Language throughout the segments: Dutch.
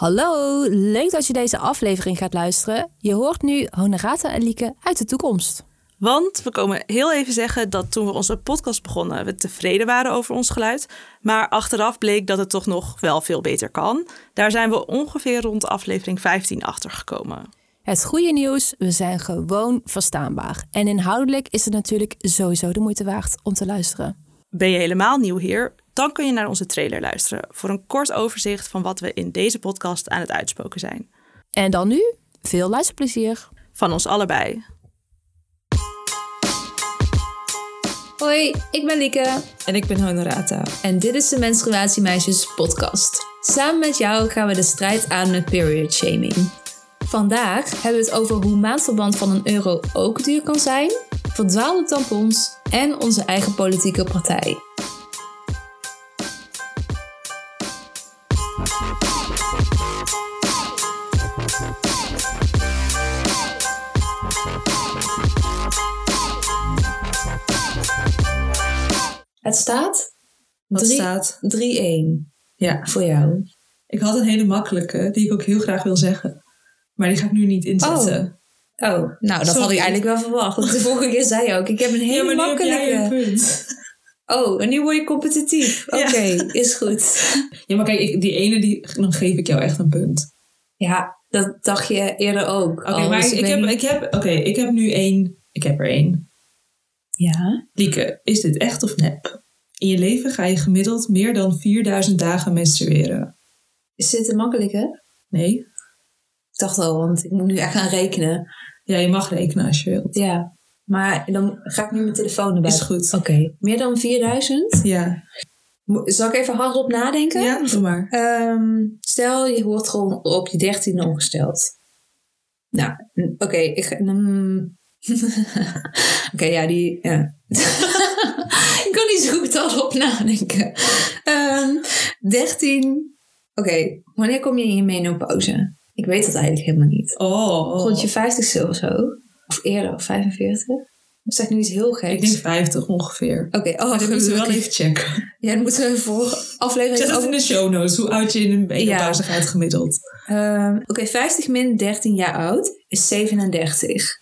Hallo, leuk dat je deze aflevering gaat luisteren. Je hoort nu Honorata en Lieke uit de toekomst. Want we komen heel even zeggen dat toen we onze podcast begonnen, we tevreden waren over ons geluid. Maar achteraf bleek dat het toch nog wel veel beter kan. Daar zijn we ongeveer rond aflevering 15 achter gekomen. Het goede nieuws, we zijn gewoon verstaanbaar. En inhoudelijk is het natuurlijk sowieso de moeite waard om te luisteren. Ben je helemaal nieuw hier? Dan kun je naar onze trailer luisteren voor een kort overzicht van wat we in deze podcast aan het uitspoken zijn. En dan nu, veel luisterplezier. Van ons allebei. Hoi, ik ben Lieke En ik ben Honorata. en dit is de Menstruatiemeisjes podcast. Samen met jou gaan we de strijd aan met period shaming. Vandaag hebben we het over hoe maandverband van een euro ook duur kan zijn, verdwaalde tampons en onze eigen politieke partij. Het staat Wat Drie- staat? 3-1 Ja, voor jou. ik had een hele makkelijke die ik ook heel graag wil zeggen. Maar die ga ik nu niet inzetten. Oh, nou dat had ik eigenlijk wel verwacht. Want de vorige keer zei je ook, ik heb een hele ja, makkelijke. punt. Oh, en nu word je competitief. Oké, Ja. is goed. Ja, maar kijk, die ene, die, dan geef ik jou echt een punt. Ja, dat dacht je eerder ook. Oké, maar dus ik, heb, ik, heb, oké, ik heb nu één. Ik heb er één. Ja? Lieke, is dit echt of nep? In je leven ga je gemiddeld meer dan 4000 dagen menstrueren. Is dit te makkelijk, hè? Nee? Ik dacht al, want ik moet nu echt gaan rekenen. Ja, je mag rekenen als je wilt. Ja, maar dan ga ik nu mijn telefoon erbij. Is goed. Oké, meer dan 4000? Ja. Zal ik even hardop nadenken? Ja, doe maar. Ehm, stel, je wordt gewoon op je dertiende ongesteld. Nou, oké, ik mm. oké, ja, die... Ja. ik kan niet zo goed hardop nadenken. Ehm 13... Oké, wanneer kom je in je menopauze? Ik weet dat eigenlijk helemaal niet. Oh. Rond je 50ste of zo? Of eerder, of 45? Of zeg ik nu iets heel geks? Ik denk 50 ongeveer. Oké, oh, dat moeten we wel even checken. Ja, dan moeten we voor aflevering Zet het over- in de show notes, hoe oud je in een menopauze gaat gemiddeld. Ehm, Oké, 50 min 13 jaar oud is 37.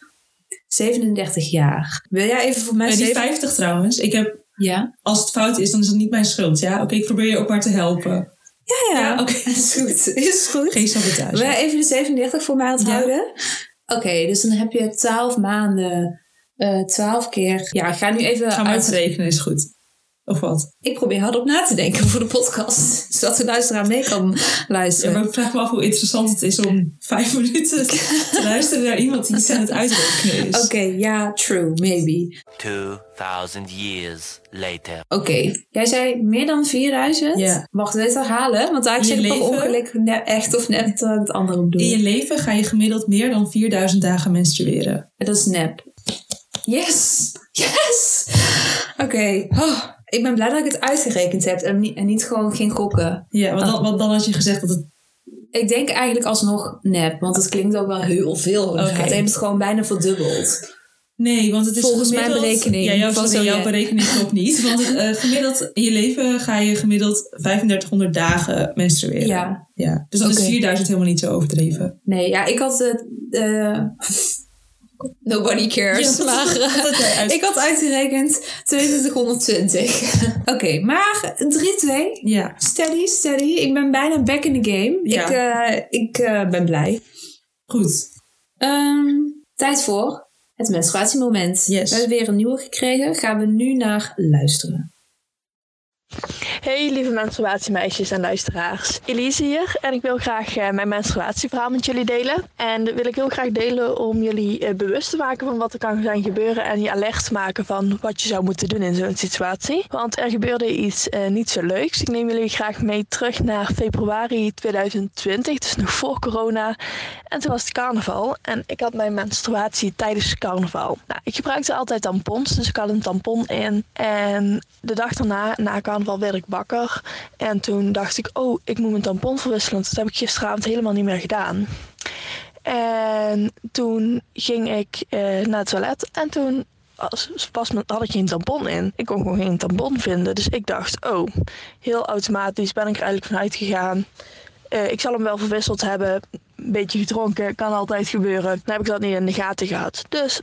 37 jaar. Wil jij even voor mij Eh, die zeven- 50 trouwens, ik heb, Ja? als het fout is, dan is het niet mijn schuld. Ja, oké, ik probeer je ook maar te helpen. Ja, ja. Ja, oké. Is goed. Is goed. Geen sabotage. Wil jij even de 37 voor mij onthouden? Oké, dus dan heb je 12 maanden, eh 12 keer. Ja, ik ga nu even Ga maar uit. even rekenen, is goed. Of wat? Ik probeer hardop na te denken voor de podcast, zodat de luisteraar mee kan Ja, luisteren. maar ik vraag me af hoe interessant het is om vijf minuten te luisteren naar iemand die iets aan het uitrekenen is. Oké, ja, true, maybe. 2000 years later. Oké, jij zei meer dan 4000? Ja. Wacht, wil je het herhalen? Want daar zeg je ik ongeluk echt of net ik het andere bedoel. In je leven ga je gemiddeld meer dan 4000 dagen menstrueren. Dat is nep. Yes! Yes! Oké. Oh, ik ben blij dat ik het uitgerekend heb en niet, en niet gewoon ging gokken. Ja, want dan, want dan had je gezegd dat het... Ik denk eigenlijk alsnog nep, want het klinkt ook wel heel veel. Het heeft het gewoon bijna verdubbeld. Nee, want het is Volgens mijn berekening Ja, jouw, sorry, berekening klopt niet. Want eh, gemiddeld in je leven ga je gemiddeld 3500 dagen menstrueren. Ja. ja. Dus dan is 4000 helemaal niet zo overdreven. Nee, ja, ik had het... eh, nobody cares. Ja, maar, ik had uitgerekend 2220. Oké, maar 3-2. Ja. Steady, steady. Ik ben bijna back in the game. Ja. Ik, eh, ik eh, ben blij. Goed. Ehm, tijd voor het menstruatiemoment. Yes. We hebben weer een nieuwe gekregen. Gaan we nu naar luisteren. Hey lieve menstruatiemeisjes en luisteraars. Elise hier en ik wil graag eh, mijn menstruatieverhaal met jullie delen. En dat wil ik heel graag delen om jullie eh, bewust te maken van wat er kan zijn gebeuren en je alert te maken van wat je zou moeten doen in zo'n situatie. Want er gebeurde iets eh, niet zo leuks. Ik neem jullie graag mee terug naar februari 2020, dus nog voor corona. En toen was het carnaval en ik had mijn menstruatie tijdens carnaval. Nou, ik gebruikte altijd tampons, dus ik had een tampon in. En de dag daarna, na carnaval, werd ik wakker. En toen dacht ik, oh, ik moet mijn tampon verwisselen. Dat heb ik gisteravond helemaal niet meer gedaan. En toen ging ik eh, naar het toilet en toen pas had ik geen tampon in. Ik kon gewoon geen tampon vinden. Dus ik dacht, oh, heel automatisch ben ik er eigenlijk vanuit gegaan. eh, ik zal hem wel verwisseld hebben. Beetje gedronken, kan altijd gebeuren. Dan heb ik dat niet in de gaten gehad. Dus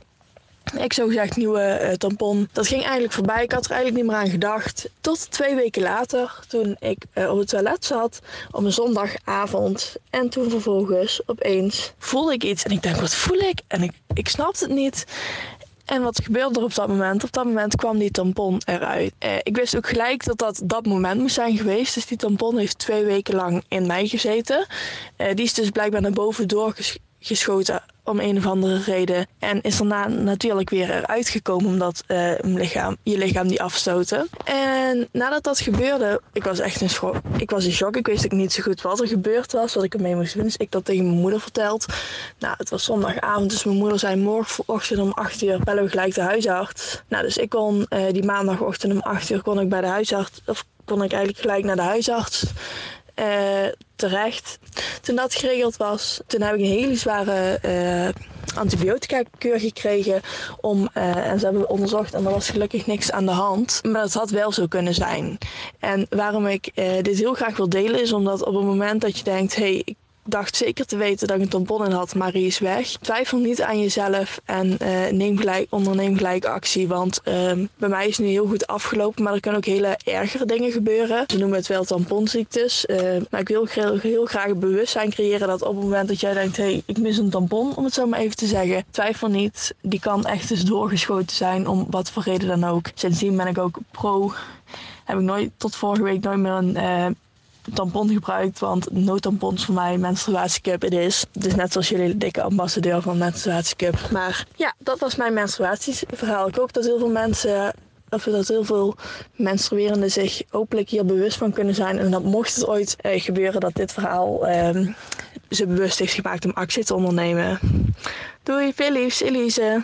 ik zo gezegd nieuwe eh, tampon. Dat ging eigenlijk voorbij. Ik had er eigenlijk niet meer aan gedacht. Tot twee weken later, toen ik eh, op het toilet zat op een zondagavond. En toen vervolgens opeens voelde ik iets. En ik dacht, wat voel ik? En ik, ik snapte het niet. En wat gebeurde er op dat moment? Op dat moment kwam die tampon eruit. Eh, ik wist ook gelijk dat dat dat moment moest zijn geweest. Dus die tampon heeft twee weken lang in mij gezeten. Eh, die is dus blijkbaar naar boven doorgeschoten om een of andere reden. En is daarna natuurlijk weer eruit gekomen omdat eh, lichaam, je lichaam die afstoten. En nadat dat gebeurde, ik was echt in schok. Ik was in shock. Ik wist ook niet zo goed wat er gebeurd was, wat ik ermee moest doen. Dus ik dat tegen mijn moeder verteld. Nou, het was zondagavond, dus mijn moeder zei morgenochtend om 8 uur bellen we gelijk de huisarts. Nou, dus ik kon eh, die maandagochtend om 8 uur kon ik bij de huisarts, of kon ik eigenlijk gelijk naar de huisarts. Eh, terecht. Toen dat geregeld was, toen heb ik een hele zware eh antibiotica keur gekregen. Om, eh, en ze hebben onderzocht en er was gelukkig niks aan de hand. Maar het had wel zo kunnen zijn. En waarom ik eh, dit heel graag wil delen is omdat op het moment dat je denkt... Hey, ik dacht zeker te weten dat ik een tampon in had, maar die is weg. Twijfel niet aan jezelf en eh, neem gelijk, onderneem gelijk actie. Want ehm, bij mij is het nu heel goed afgelopen, maar er kunnen ook hele ergere dingen gebeuren. Ze noemen het wel tamponziektes. Eh, maar ik wil heel, heel graag bewustzijn creëren dat op het moment dat jij denkt... hé, hey, ik mis een tampon, om het zo maar even te zeggen. Twijfel niet, die kan echt eens doorgeschoten zijn, om wat voor reden dan ook. Sindsdien ben ik ook pro. Heb ik nooit, tot vorige week nooit meer een... eh, tampon gebruikt, want no-tampons voor mij menstruatiecup het is. Net zoals jullie de dikke ambassadeur van menstruatiecup. Maar ja, dat was mijn menstruatieverhaal. Ik hoop dat heel veel mensen, of dat heel veel menstruerenden zich hopelijk hier bewust van kunnen zijn. En dat mocht het ooit eh, gebeuren dat dit verhaal ehm, ze bewust heeft gemaakt om actie te ondernemen. Doei, veel liefs, Elise.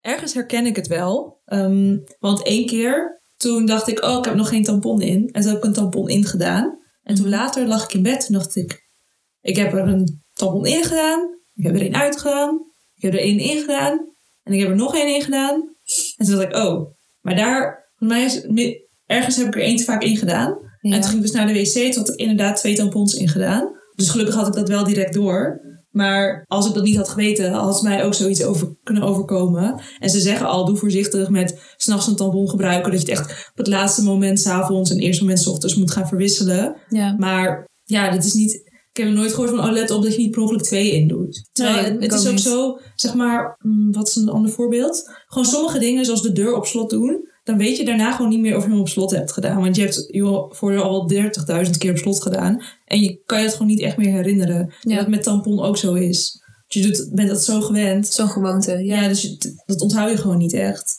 Ergens herken ik het wel. Ehm, want één keer, toen dacht ik, oh, ik heb nog geen tampon in. En toen heb ik een tampon ingedaan. En toen later lag ik in bed en dacht ik, ik heb er een tampon ingedaan. Ik heb er één uitgedaan. Ik heb er één ingedaan. En ik heb er nog één ingedaan. En toen dacht ik, oh, maar daar, volgens mij is, ergens heb ik er één te vaak ingedaan. Ja. En toen ging ik dus naar de wc, toen had ik inderdaad twee tampons ingedaan. Dus gelukkig had ik dat wel direct door. Maar als ik dat niet had geweten, had het mij ook zoiets over kunnen overkomen. En ze zeggen al, doe voorzichtig met s'nachts een tampon gebruiken. Dat je het echt op het laatste moment s'avonds en eerste moment 's ochtends moet gaan verwisselen. Ja. Maar ja, dat is niet... Ik heb er nooit gehoord van, oh let op dat je niet per ongeluk twee in doet. Terwijl Nee, het, is ook niet. zo, zeg maar, mm, wat is een ander voorbeeld? Gewoon sommige dingen, zoals de deur op slot doen. Dan weet je daarna gewoon niet meer of je hem op slot hebt gedaan. Want je hebt joh, voor je al 30.000 keer op slot gedaan. En je kan je het gewoon niet echt meer herinneren. En dat met tampon ook zo is. Dus je doet, bent dat zo gewend. Zo'n gewoonte, ja. Ja, dus je- dat onthoud je gewoon niet echt.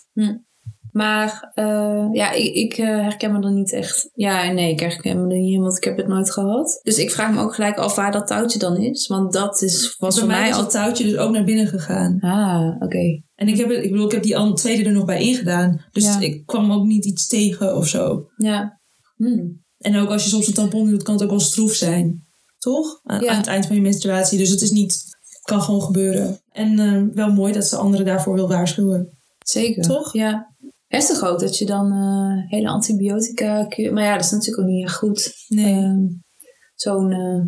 Maar eh, ja, ik, ik eh, herken me er niet echt. Ja, nee, ik herken me er niet in, want ik heb het nooit gehad. Dus ik vraag me ook gelijk af waar dat touwtje dan is. Want dat is, was Bij voor mij mij is al... dat touwtje dus ook naar binnen gegaan. Ah, oké. En ik heb, ik bedoel, ik heb die tweede er nog bij ingedaan. Dus Ja. ik kwam ook niet iets tegen of zo. Ja. Hmm. En ook als je soms een tampon doet, kan het ook wel stroef zijn. Toch? Aan, Ja. aan het eind van je menstruatie. Dus het is niet... Kan gewoon gebeuren. En eh, wel mooi dat ze anderen daarvoor wil waarschuwen. Zeker. Toch? Ja. Heftig ook dat je dan eh, hele antibiotica... kuur- Maar ja, dat is natuurlijk ook niet echt goed. Nee. Ehm, Zo'n eh,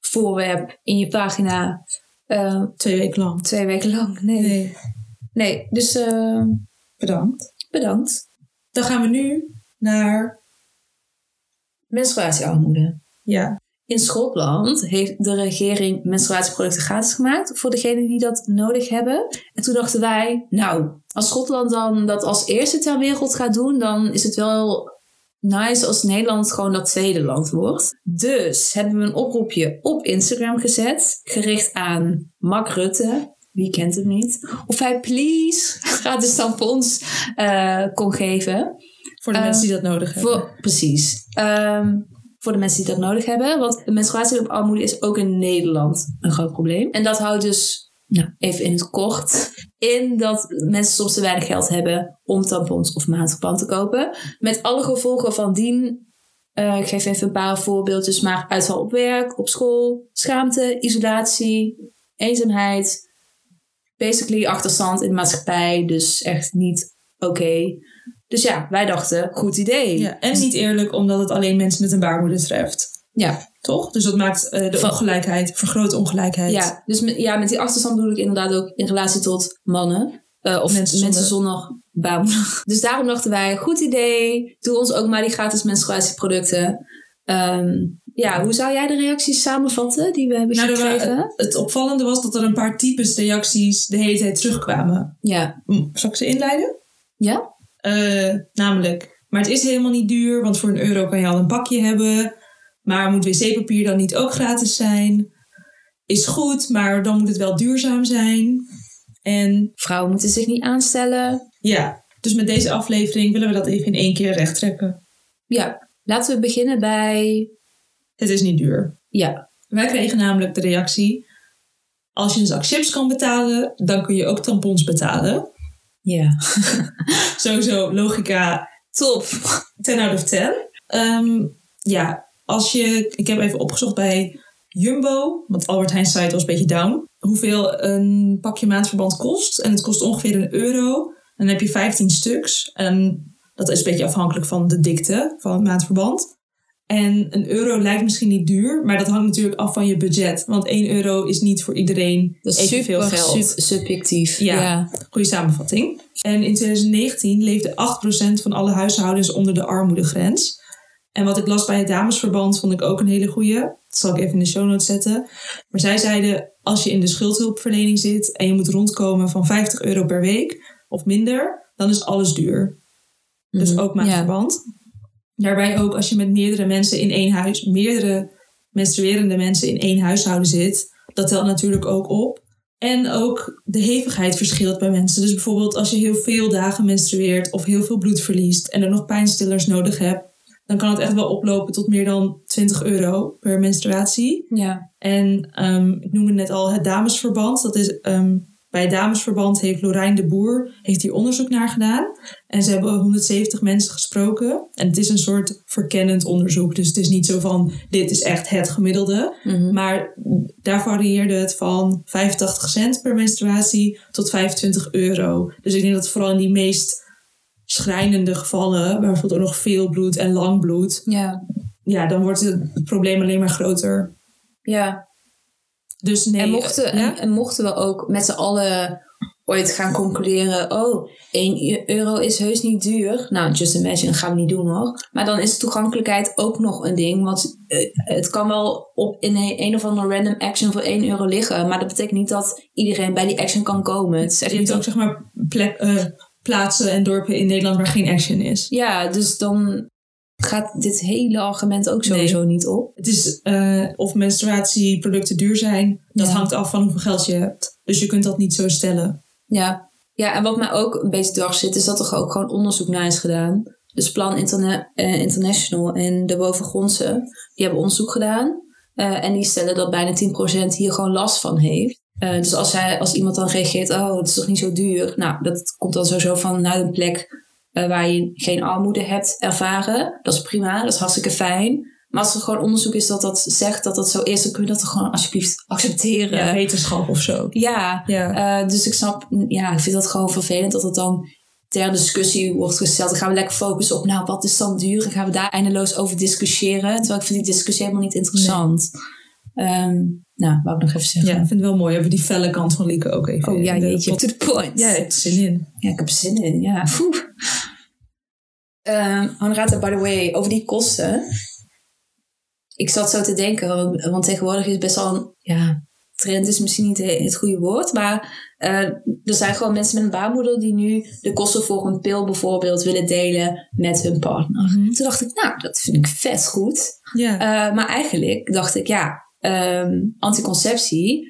voorwerp in je vagina eh, Twee weken lang. twee weken lang. Nee. Nee, Nee. dus eh, Bedankt. bedankt. Dan gaan we nu naar... Menstruatiearmoede. Ja. In Schotland heeft de regering menstruatieproducten gratis gemaakt voor degenen die dat nodig hebben. En toen dachten wij, nou, als Schotland dan dat als eerste ter wereld gaat doen, dan is het wel nice als Nederland gewoon dat tweede land wordt. Dus hebben we een oproepje op Instagram gezet, gericht aan Mark Rutte. Wie kent hem niet? Of hij please gratis tampons eh, kon geven. Voor de Eh, mensen die dat nodig hebben. Voor, precies. Ehm, voor de mensen die dat nodig hebben. Want menstruatiearmoede is ook in Nederland een groot probleem. En dat houdt dus, nou, even in het kort, in dat mensen soms te weinig geld hebben om tampons of maandverband te kopen. Met alle gevolgen van dien. Eh, ik geef even een paar voorbeeldjes, maar uitval op werk, op school, schaamte, isolatie, eenzaamheid. Basically achterstand in de maatschappij, dus echt niet oké. Dus ja, wij dachten, goed idee. Ja, en niet eerlijk omdat het alleen mensen met een baarmoeder treft. Ja, Toch? Dus dat maakt eh, de ongelijkheid, vergroot ongelijkheid. ja. dus met, ja, met die achterstand bedoel ik inderdaad ook in relatie tot mannen. Eh, of Mensen mensen, zonder- baarmoeder. Dus daarom dachten wij, goed idee. Doe ons ook maar die gratis menstruatieproducten. Ehm, ja, hoe zou jij de reacties samenvatten die we hebben Nou, wa- gekregen? het opvallende was dat er een paar types reacties de hele tijd terugkwamen. Ja. Hm, Zal ik ze inleiden? Ja? Eh, namelijk, maar het is helemaal niet duur, want voor een euro kan je al een pakje hebben. Maar moet wc-papier dan niet ook gratis zijn? Is goed, maar dan moet het wel duurzaam zijn. En Vrouwen moeten zich niet aanstellen. ja, dus met deze aflevering willen we dat even in één keer recht trekken. Ja, laten we beginnen bij... Het is niet duur. Ja, Wij kregen namelijk de reactie: als je een zak chips kan betalen, dan kun je ook tampons betalen. Ja. Sowieso logica Top. 10 out of 10. Ehm, ja, als je, ik heb even opgezocht bij Jumbo, want Albert Heijn site was een beetje down, hoeveel een pakje maandverband kost. En het kost ongeveer een euro. En dan heb je 15 stuks. En dat is een beetje afhankelijk van de dikte van het maandverband. En een euro lijkt misschien niet duur, maar dat hangt natuurlijk af van je budget. Want 1 euro is niet voor iedereen Dat is evenveel super geld. sub- subjectief. Ja. ja. Goede samenvatting. En in 2019 leefde 8% van alle huishoudens onder de armoedegrens. En wat ik las bij het damesverband vond ik ook een hele goeie. Dat zal ik even in de show notes zetten. Maar zij zeiden, als je in de schuldhulpverlening zit en je moet rondkomen van 50 euro per week of minder, dan is alles duur. Dus Mhm. ook maandverband. Daarbij ook als je met meerdere mensen in één huis, meerdere menstruerende mensen in één huishouden zit, dat telt natuurlijk ook op. En ook de hevigheid verschilt bij mensen. Dus bijvoorbeeld als je heel veel dagen menstrueert of heel veel bloed verliest en er nog pijnstillers nodig hebt, dan kan het echt wel oplopen tot meer dan 20 euro per menstruatie. Ja. En ehm, ik noemde net al het damesverband. Dat is, ehm, bij het damesverband heeft Lorijn de Boer heeft hier onderzoek naar gedaan. En ze hebben 170 mensen gesproken. En het is een soort verkennend onderzoek. Dus het is niet zo van, dit is echt het gemiddelde. Mhm. Maar daar varieerde het van 85 cent per menstruatie tot 25 euro. Dus ik denk dat vooral in die meest schrijnende gevallen, waar bijvoorbeeld ook nog veel bloed en lang bloed, Ja. ja, dan wordt het probleem alleen maar groter. Ja. Dus nee. en, mochten, ja? en, en mochten we ook met z'n allen ooit gaan concluderen... oh, 1 euro is heus niet duur. Nou, just imagine, gaan we niet doen hoor. Maar dan is toegankelijkheid ook nog een ding. Want eh, het kan wel op in een, een of andere random action voor 1 euro liggen. Maar dat betekent niet dat iedereen bij die action kan komen. Het is echt je hebt niet ook zeg maar plek, eh, plaatsen en dorpen in Nederland waar geen action is. Ja, dus dan gaat dit hele argument ook sowieso niet op. Het is eh, of menstruatieproducten duur zijn, dat Ja. hangt af van hoeveel geld je hebt. Dus je kunt dat niet zo stellen. Ja. ja, en wat mij ook een beetje dwars zit, is dat er ook gewoon onderzoek naar is gedaan. Dus Plan eh, International en de Bovengrondse, die hebben onderzoek gedaan. Eh, en die stellen dat bijna 10% hier gewoon last van heeft. Eh, dus als, hij, als iemand dan reageert, oh, het is toch niet zo duur? Nou, dat komt dan sowieso vanuit een plek waar je geen armoede hebt ervaren. Dat is prima, dat is hartstikke fijn. Maar als er gewoon onderzoek is dat dat zegt dat dat zo is, dan kun je dat toch gewoon alsjeblieft accepteren. Ja, wetenschap of zo. Ja, Ja. eh, dus ik snap, ja, ik vind dat gewoon vervelend dat het dan ter discussie wordt gesteld. Dan gaan we lekker focussen op, nou, wat is dan duur? En gaan we daar eindeloos over discussiëren. Terwijl ik vind die discussie helemaal niet interessant. Ehm, nou, wou ik nog even zeggen. Ja, ik vind het wel mooi. Hebben we die felle kant van Lieke ook even. Oh ja, jeetje, to the point. Ja, het is zin in. Ja, ik heb zin in. Ja. Ehm Honorata, by the way, over die kosten. Ik zat zo te denken, want, want tegenwoordig is best wel een... Ja, trend is misschien niet he- het goede woord, maar eh, er zijn gewoon mensen met een baarmoeder die nu de kosten voor een pil bijvoorbeeld willen delen met hun partner. Toen dacht ik, nou, dat vind ik vet goed. Eh, maar eigenlijk dacht ik, ja, ehm, anticonceptie,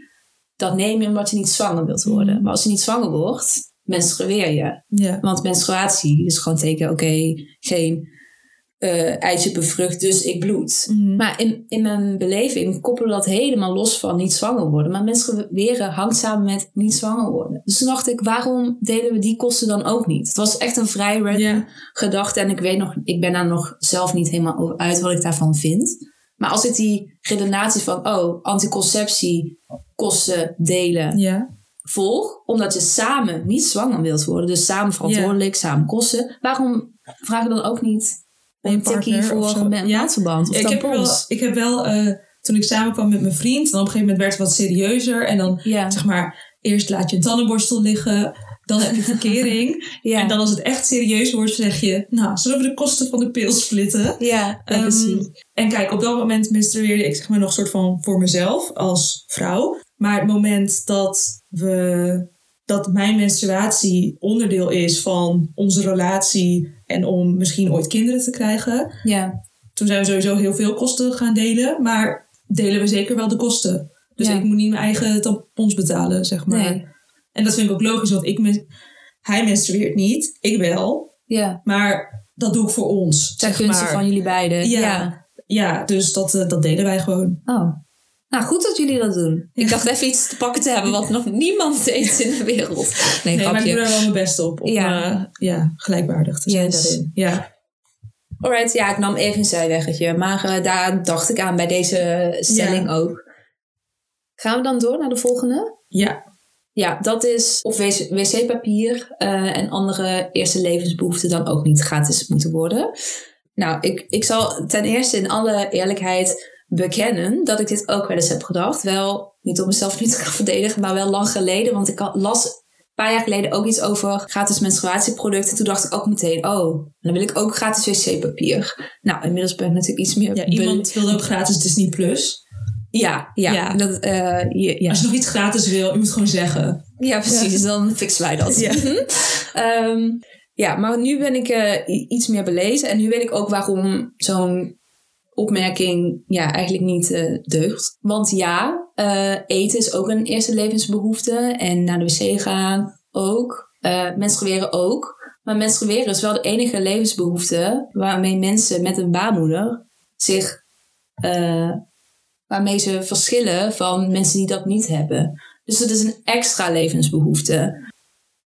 dat neem je omdat je niet zwanger wilt worden. Maar als je niet zwanger wordt, menstrueer je. Want menstruatie is gewoon teken, oké, geen eh, eitje bevrucht, dus ik bloed. Mhm. Maar in, in mijn beleving koppelen we dat helemaal los van niet zwanger worden. Maar menstrueren hangt samen met niet zwanger worden. Dus toen dacht ik, waarom delen we die kosten dan ook niet? Het was echt een vrij random gedachte. En ik weet nog, ik ben daar nog zelf niet helemaal over uit wat ik daarvan vind. Maar als ik die redenatie van, oh, anticonceptie, kosten delen, Ja. volg, omdat je samen niet zwanger wilt worden. Dus samen verantwoordelijk, samen kosten. Waarom vraag je dan ook niet Een tikkie partner of voor zo? een Ja. ik, heb wel, ik heb wel, eh, toen ik samenkwam met mijn vriend, dan op een gegeven moment werd het wat serieuzer. En dan, Ja, zeg maar, eerst laat je een tandenborstel liggen, dan heb je verkering. ja. En dan als het echt serieus wordt, zeg je, nou, zullen we de kosten van de pil splitten? ja, precies. en kijk, op dat moment menstrueerde ik zeg maar nog een soort van voor mezelf als vrouw. Maar het moment dat we dat mijn menstruatie onderdeel is van onze relatie en om misschien ooit kinderen te krijgen, Ja, toen zijn we sowieso heel veel kosten gaan delen, maar delen we zeker wel de kosten. Dus Ja. ik moet niet mijn eigen tampons betalen, zeg maar. nee. En dat vind ik ook logisch, want ik men- hij menstrueert niet, ik wel, Ja, maar dat doe ik voor ons. ten gunste van jullie beiden. Ja. ja. Ja, dus dat, eh, dat delen wij gewoon. Oh. Nou, goed dat jullie dat doen. Ik dacht even iets te pakken te hebben wat nog niemand deed in de wereld. Nee, Nee, maar ik doe daar wel mijn best op. Om Ja. ja. ja, gelijkwaardig te zijn Yes. daarin. Ja. Alright, ja, ik nam even een zijweggetje. Maar eh, daar dacht ik aan bij deze stelling ook. Gaan we dan door naar de volgende? ja. Ja, dat is of wc- wc-papier eh, en andere eerste levensbehoeften dan ook niet gratis moeten worden. Nou, ik, ik zal ten eerste in alle eerlijkheid bekennen dat ik dit ook wel eens heb gedacht. Wel niet om mezelf niet te gaan verdedigen, maar wel lang geleden. Want ik had- las een paar jaar geleden ook iets over gratis menstruatieproducten. Toen dacht ik ook meteen, oh, dan wil ik ook gratis wc-papier. Nou, inmiddels ben ik natuurlijk iets meer... ja iemand wilde ook gratis Disney+. Plus. Ja, ja. Ja. Dat, eh. Als je nog iets gratis wil, je moet gewoon zeggen. Ja, precies. Dan fixen wij dat. Ja. Ehm, ja, maar nu ben ik eh, iets meer belezen. En nu weet ik ook waarom zo'n opmerking ja, eigenlijk niet eh, deugt. Want ja, eh, eten is ook een eerste levensbehoefte. En naar de wc gaan ook. Eh menstrueren ook. Maar menstrueren is wel de enige levensbehoefte waarmee mensen met een baarmoeder zich... waarmee ze verschillen van mensen die dat niet hebben. Dus het is een extra levensbehoefte.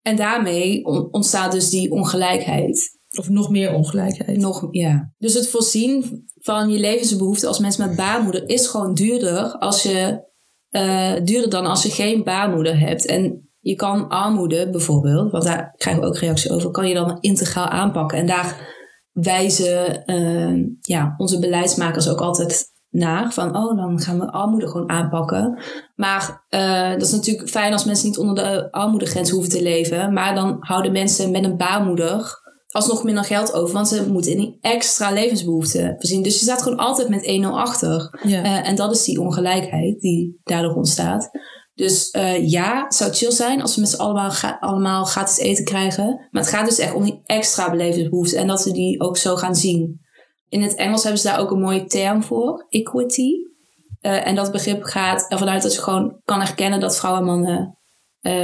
En daarmee on- ontstaat dus die ongelijkheid. Of nog meer ongelijkheid. Nog, ja. Dus het voorzien van je levensbehoeften als mens met baarmoeder is gewoon duurder, als je, eh, duurder dan als je geen baarmoeder hebt. En je kan armoede bijvoorbeeld, want daar krijgen we ook reactie over, kan je dan integraal aanpakken. En daar wijzen eh, ja, onze beleidsmakers ook altijd naar. Van, oh, dan gaan we armoede gewoon aanpakken. Maar eh, dat is natuurlijk fijn als mensen niet onder de armoedegrens hoeven te leven. Maar dan houden mensen met een baarmoeder alsnog minder geld over. Want ze moeten in die extra levensbehoeften voorzien. Dus je staat gewoon altijd met 1-0 achter. Ja. Eh, en dat is die ongelijkheid die daardoor ontstaat. Dus eh, ja, het zou chill zijn als we met z'n allemaal, ga- allemaal gratis eten krijgen. Maar het gaat dus echt om die extra levensbehoeften. En dat we die ook zo gaan zien. In het Engels hebben ze daar ook een mooie term voor. Equity. Eh, en dat begrip gaat ervan uit dat je gewoon kan erkennen dat vrouwen en mannen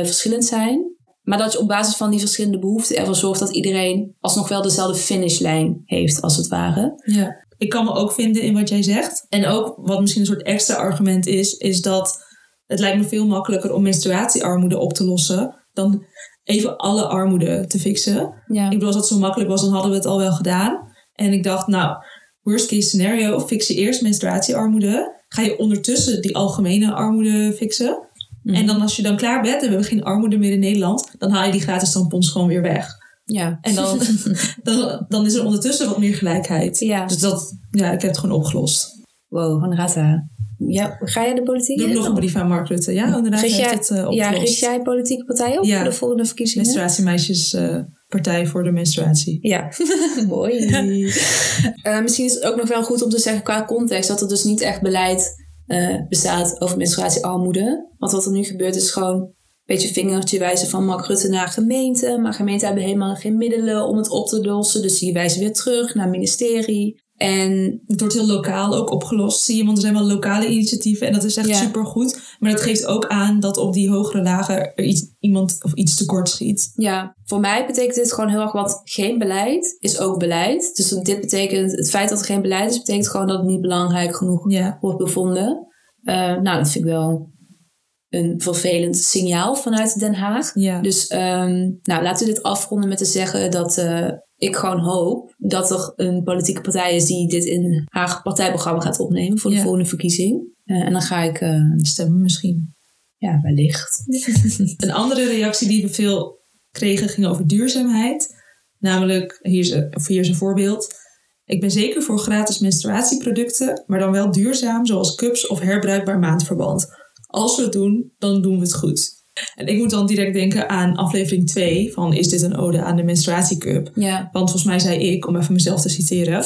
verschillend zijn. Maar dat je op basis van die verschillende behoeften ervoor zorgt dat iedereen alsnog wel dezelfde finishlijn heeft, als het ware. Ja. Ik kan me ook vinden in wat jij zegt. En ook wat misschien een soort extra argument is, is dat het lijkt me veel makkelijker om menstruatiearmoede op te lossen dan even alle armoede te fixen. Ja. Ik bedoel, als dat zo makkelijk was, dan hadden we het al wel gedaan. En ik dacht, nou, worst case scenario, fix je eerst menstruatiearmoede. Ga je ondertussen die algemene armoede fixen. En dan als je dan klaar bent en we hebben geen armoede meer in Nederland, dan haal je die gratis tampons gewoon weer weg. Ja. En dan, dan, dan is er ondertussen wat meer gelijkheid. Ja. Dus dat, ja, ik heb het gewoon opgelost. Wow, Honorata. Ja, ga jij de politiek Doe in? nog een brief aan Mark Rutte. Ja, inderdaad, Richt jij, heeft het uh, ja, richt jij politieke partij op Ja. voor de volgende verkiezingen? Menstruatiemeisjes uh, Partij voor de Menstruatie. Ja, mooi. Uh, misschien is het ook nog wel goed om te zeggen qua context dat er dus niet echt beleid uh, bestaat over menstruatiearmoede. Want wat er nu gebeurt is gewoon een beetje vingertje wijzen van Mark Rutte naar gemeenten. Maar gemeenten hebben helemaal geen middelen om het op te lossen. Dus die wijzen weer terug naar ministerie. En het wordt heel lokaal ook opgelost, zie je. Want er zijn wel lokale initiatieven en dat is echt Ja. supergoed. Maar dat geeft ook aan dat op die hogere lagen er iets, iemand of iets tekort schiet. ja, voor mij betekent dit gewoon heel erg wat geen beleid is ook beleid. Dus dit betekent, het feit dat er geen beleid is, betekent gewoon dat het niet belangrijk genoeg Ja. wordt bevonden. Eh, nou, dat vind ik wel een vervelend signaal vanuit Den Haag. Ja. Dus ehm, nou, laten we dit afronden met te zeggen dat eh, ik gewoon hoop dat er een politieke partij is die dit in haar partijprogramma gaat opnemen voor de Ja. volgende verkiezing. Eh, en dan ga ik, eh, Stemmen misschien. Ja, wellicht. Een andere reactie die we veel kregen ging over duurzaamheid. Namelijk, hier is, een- hier is een voorbeeld. Ik ben zeker voor gratis menstruatieproducten, maar dan wel duurzaam, zoals cups of herbruikbaar maandverband. Als we het doen, dan doen we het goed. En ik moet dan direct denken aan aflevering 2 van Is dit een ode aan de menstruatiecup? Ja, Want volgens mij zei ik, om even mezelf te citeren,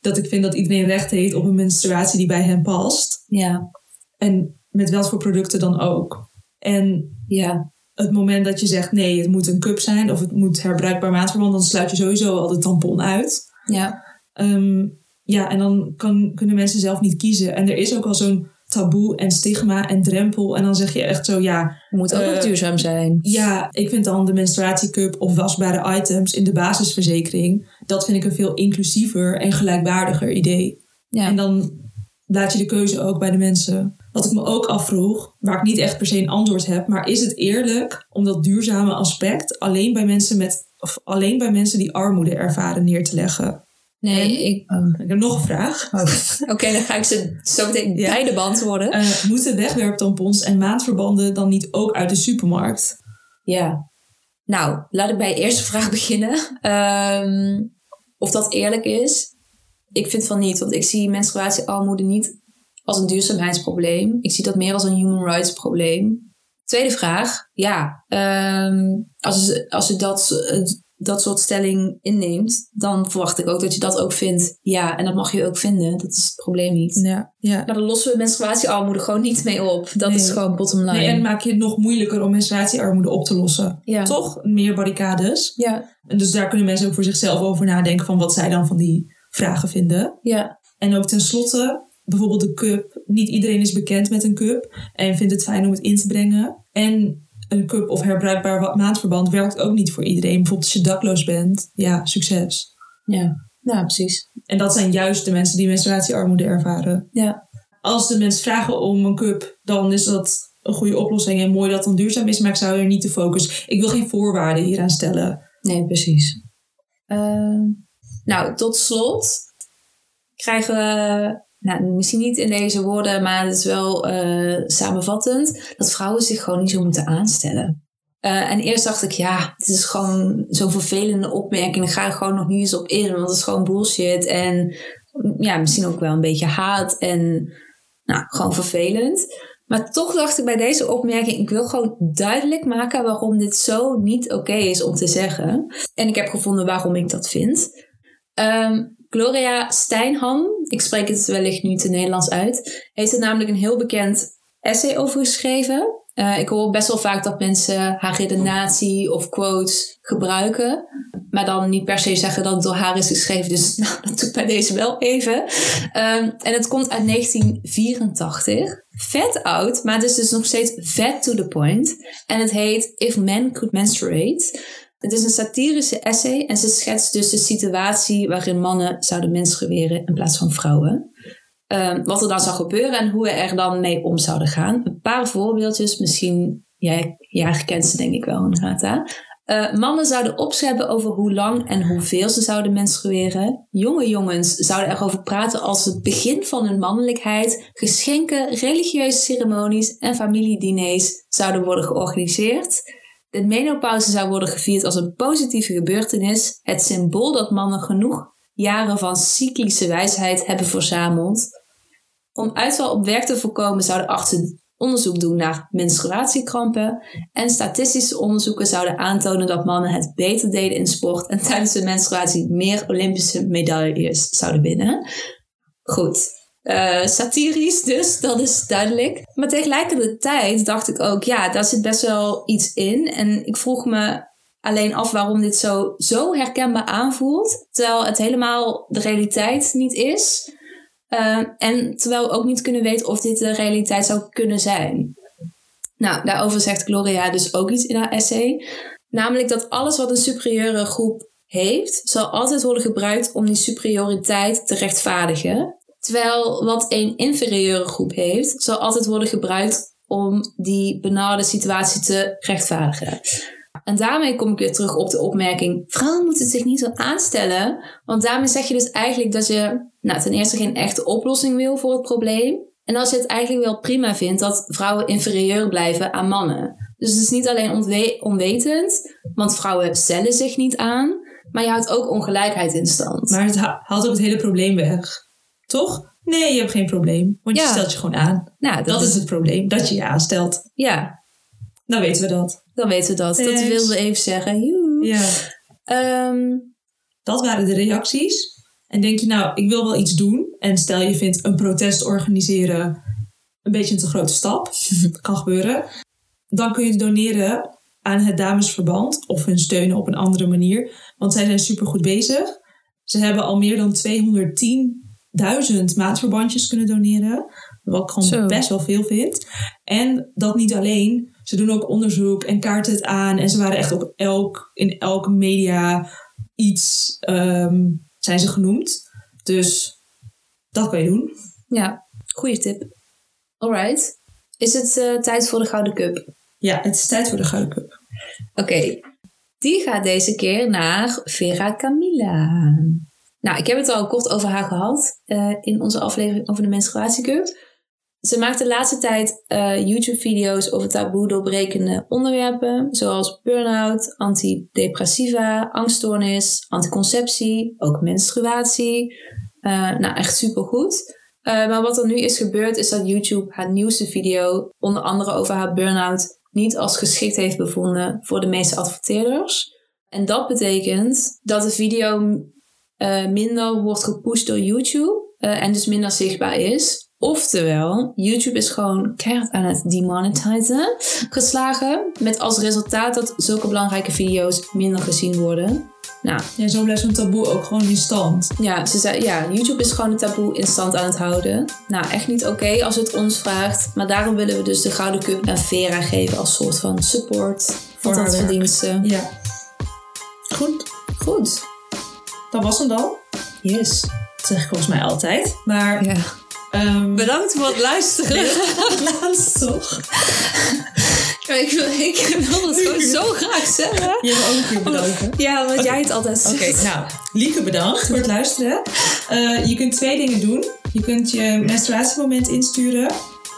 dat ik vind dat iedereen recht heeft op een menstruatie die bij hem past. ja, En met wat voor producten dan ook. En ja. het moment dat je zegt nee, het moet een cup zijn of het moet herbruikbaar maatverband, dan sluit je sowieso al de tampon uit. Ja, Ehm, ja, en dan kan, kunnen mensen zelf niet kiezen. En er is ook al zo'n taboe en stigma en drempel. En dan zeg je echt zo, ja, het moet ook Eh, duurzaam zijn. ja, ik vind dan de menstruatiecup of wasbare items in de basisverzekering, dat vind ik een veel inclusiever en gelijkwaardiger idee. Ja, En dan laat je de keuze ook bij de mensen. Wat ik me ook afvroeg, waar ik niet echt per se een antwoord heb, maar is het eerlijk om dat duurzame aspect alleen bij mensen met of alleen bij mensen die armoede ervaren neer te leggen? Nee, ik... oh. Ik heb nog een vraag. Oké, dan ga ik ze zo meteen Ja. beide beantwoorden. Eh, moeten wegwerptampons en maandverbanden dan niet ook uit de supermarkt? Ja. Nou, laat ik bij de eerste vraag beginnen. Ehm, of dat eerlijk is? Ik vind van niet, want ik zie menstruatiearmoede niet als een duurzaamheidsprobleem. Ik zie dat meer als een human rights probleem. Tweede vraag. Ja, ehm, als, als je dat, eh, dat soort stelling inneemt, dan verwacht ik ook dat je dat ook vindt. Ja, en dat mag je ook vinden. Dat is het probleem niet. Ja, ja. Maar dan lossen we menstruatiearmoede gewoon niet mee op. Dat Nee. is gewoon bottom line. Nee, en maak je het nog moeilijker om menstruatiearmoede op te lossen. ja. Toch? Meer barricades. Ja, En dus daar kunnen mensen ook voor zichzelf over nadenken van wat zij dan van die vragen vinden. ja, En ook tenslotte, bijvoorbeeld de cup. Niet iedereen is bekend met een cup en vindt het fijn om het in te brengen. En een cup of herbruikbaar maandverband werkt ook niet voor iedereen. Bijvoorbeeld als je dakloos bent, ja, succes. ja. Ja, precies. En dat zijn juist de mensen die menstruatiearmoede ervaren. Ja. Als de mensen vragen om een cup, dan is dat een goede oplossing en mooi dat het dan duurzaam is. Maar ik zou er niet de focus. Ik wil geen voorwaarden hieraan stellen. Nee, precies. Ehm, nou, tot slot krijgen we, nou, misschien niet in deze woorden, maar het is wel eh, samenvattend, dat vrouwen zich gewoon niet zo moeten aanstellen. Eh, en eerst dacht ik, ja, het is gewoon zo'n vervelende opmerking. Daar ga ik gewoon nog niet eens op in, want het is gewoon bullshit. En ja, misschien ook wel een beetje haat en nou, gewoon vervelend. Maar toch dacht ik bij deze opmerking, ik wil gewoon duidelijk maken waarom dit zo niet oké is om te zeggen. En ik heb gevonden waarom ik dat vind. Ehm, Gloria Steinham, ik spreek het wellicht nu te Nederlands uit, heeft er namelijk een heel bekend essay over geschreven. Eh, ik hoor best wel vaak dat mensen haar redenatie of quotes gebruiken. Maar dan niet per se zeggen dat het door haar is geschreven. Dus nou, dat doe ik bij deze wel even. Ehm, en het komt uit 1984. Vet oud, maar het is dus nog steeds vet to the point. En het heet If Men Could Menstruate. Het is een satirische essay en ze schetst dus de situatie waarin mannen zouden menstrueren in plaats van vrouwen. Ehm, wat er dan zou gebeuren en hoe we er dan mee om zouden gaan. Een paar voorbeeldjes, misschien, jij, jij herkent ze denk ik wel, Renata. Eh, mannen zouden opscheppen over hoe lang en hoeveel ze zouden menstrueren. Jonge jongens zouden erover praten als het begin van hun mannelijkheid. Geschenken, religieuze ceremonies en familiediners zouden worden georganiseerd. De menopauze zou worden gevierd als een positieve gebeurtenis. Het symbool dat mannen genoeg jaren van cyclische wijsheid hebben verzameld. Om uitval op werk te voorkomen zouden artsen onderzoek doen naar menstruatiekrampen. En statistische onderzoeken zouden aantonen dat mannen het beter deden in sport en tijdens de menstruatie meer Olympische medailles zouden winnen. Goed. Eh, satirisch dus, dat is duidelijk. Maar tegelijkertijd dacht ik ook, ja, daar zit best wel iets in. En ik vroeg me alleen af waarom dit zo, zo herkenbaar aanvoelt. Terwijl het helemaal de realiteit niet is. Uh, en terwijl we ook niet kunnen weten of dit de realiteit zou kunnen zijn. Nou, daarover zegt Gloria dus ook iets in haar essay. Namelijk dat alles wat een superieure groep heeft, zal altijd worden gebruikt om die superioriteit te rechtvaardigen. Terwijl wat een inferieure groep heeft, zal altijd worden gebruikt om die benarde situatie te rechtvaardigen. En daarmee kom ik weer terug op de opmerking: vrouwen moeten zich niet zo aanstellen. Want daarmee zeg je dus eigenlijk dat je nou, ten eerste geen echte oplossing wil voor het probleem. En als je het eigenlijk wel prima vindt dat vrouwen inferieur blijven aan mannen. Dus het is niet alleen onwetend, want vrouwen stellen zich niet aan, maar je houdt ook ongelijkheid in stand. Maar het ha- haalt ook het hele probleem weg. Toch? Nee, je hebt geen probleem. Want je stelt je gewoon aan. nou, Dat is het probleem, dat je je aanstelt. Ja, Dan weten we dat. dan weten we dat. Dat Thanks. wilden we even zeggen. Joe. Ja. Ehm, Dat waren de reacties. En denk je, nou, ik wil wel iets doen. En stel je vindt een protest organiseren een beetje een te grote stap. kan gebeuren. Dan kun je doneren aan het Damesverband. Of hun steunen op een andere manier. Want zij zijn supergoed bezig. Ze hebben al meer dan 210.000 maatverbandjes kunnen doneren. Wat ik gewoon Zo. best wel veel vind. En dat niet alleen. Ze doen ook onderzoek en kaarten het aan. En ze waren echt op elk, in elke media iets ehm, zijn ze genoemd. Dus dat kan je doen. ja, goede tip. Alright. Is het eh, tijd voor de Gouden Cup? Ja, het is tijd voor de Gouden Cup. Oké, die gaat deze keer naar Vera Camilla. Nou, ik heb het al kort over haar gehad eh, in onze aflevering over de menstruatiecup. Ze maakt de laatste tijd eh, YouTube-video's over taboe doorbrekende onderwerpen, zoals burn-out, antidepressiva, angststoornis, anticonceptie, ook menstruatie. Eh, nou, echt supergoed. Eh, maar wat er nu is gebeurd, is dat YouTube haar nieuwste video, onder andere over haar burn-out, niet als geschikt heeft bevonden voor de meeste adverteerders. En dat betekent dat de video eh, minder wordt gepusht door YouTube eh, en dus minder zichtbaar is. Oftewel, YouTube is gewoon keihard aan het demonetizen geslagen. Met als resultaat dat zulke belangrijke video's minder gezien worden. Nou, Ja, zo blijft zo'n taboe ook gewoon in stand. ja, ze zei, ja, YouTube is gewoon een taboe in stand aan het houden. Nou, echt niet oké als het ons vraagt. Maar daarom willen we dus de Gouden Cup naar Vera geven als soort van support. Voor dat ze. Ja. Goed, Goed. Dat was hem dan. Yes. Dat zeg ik volgens mij altijd. Maar Ja. ehm, Bedankt voor het luisteren. het laatste toch? ik, wil, ik wil het gewoon zo graag zeggen. Je hebt ook een keer bedanken. Ja, want jij het altijd Oké, zegt. nou, Lieke bedankt voor het luisteren. Eh, je kunt twee dingen doen. Je kunt je menstruatiemoment insturen.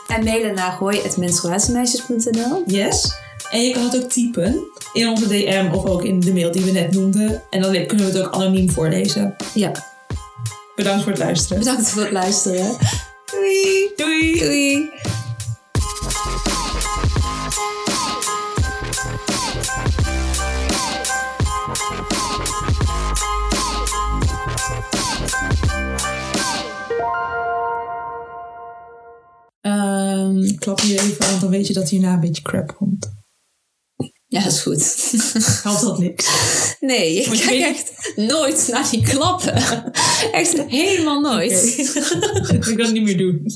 En mailen naar gooi.menstruatiemeisjes.nl Yes. En je kan het ook typen in onze DM of ook in de mail die we net noemden. En dan kunnen we het ook anoniem voorlezen. Ja, Bedankt voor het luisteren. bedankt voor het luisteren. Doei! Doei! Doei. Ehm, Klap hier even, want dan weet je dat hierna een beetje crap komt. Ja, is goed. Helpt dat niks? Nee, ik je kijk echt nooit naar die klappen. Echt helemaal nooit. ik kan het niet meer doen.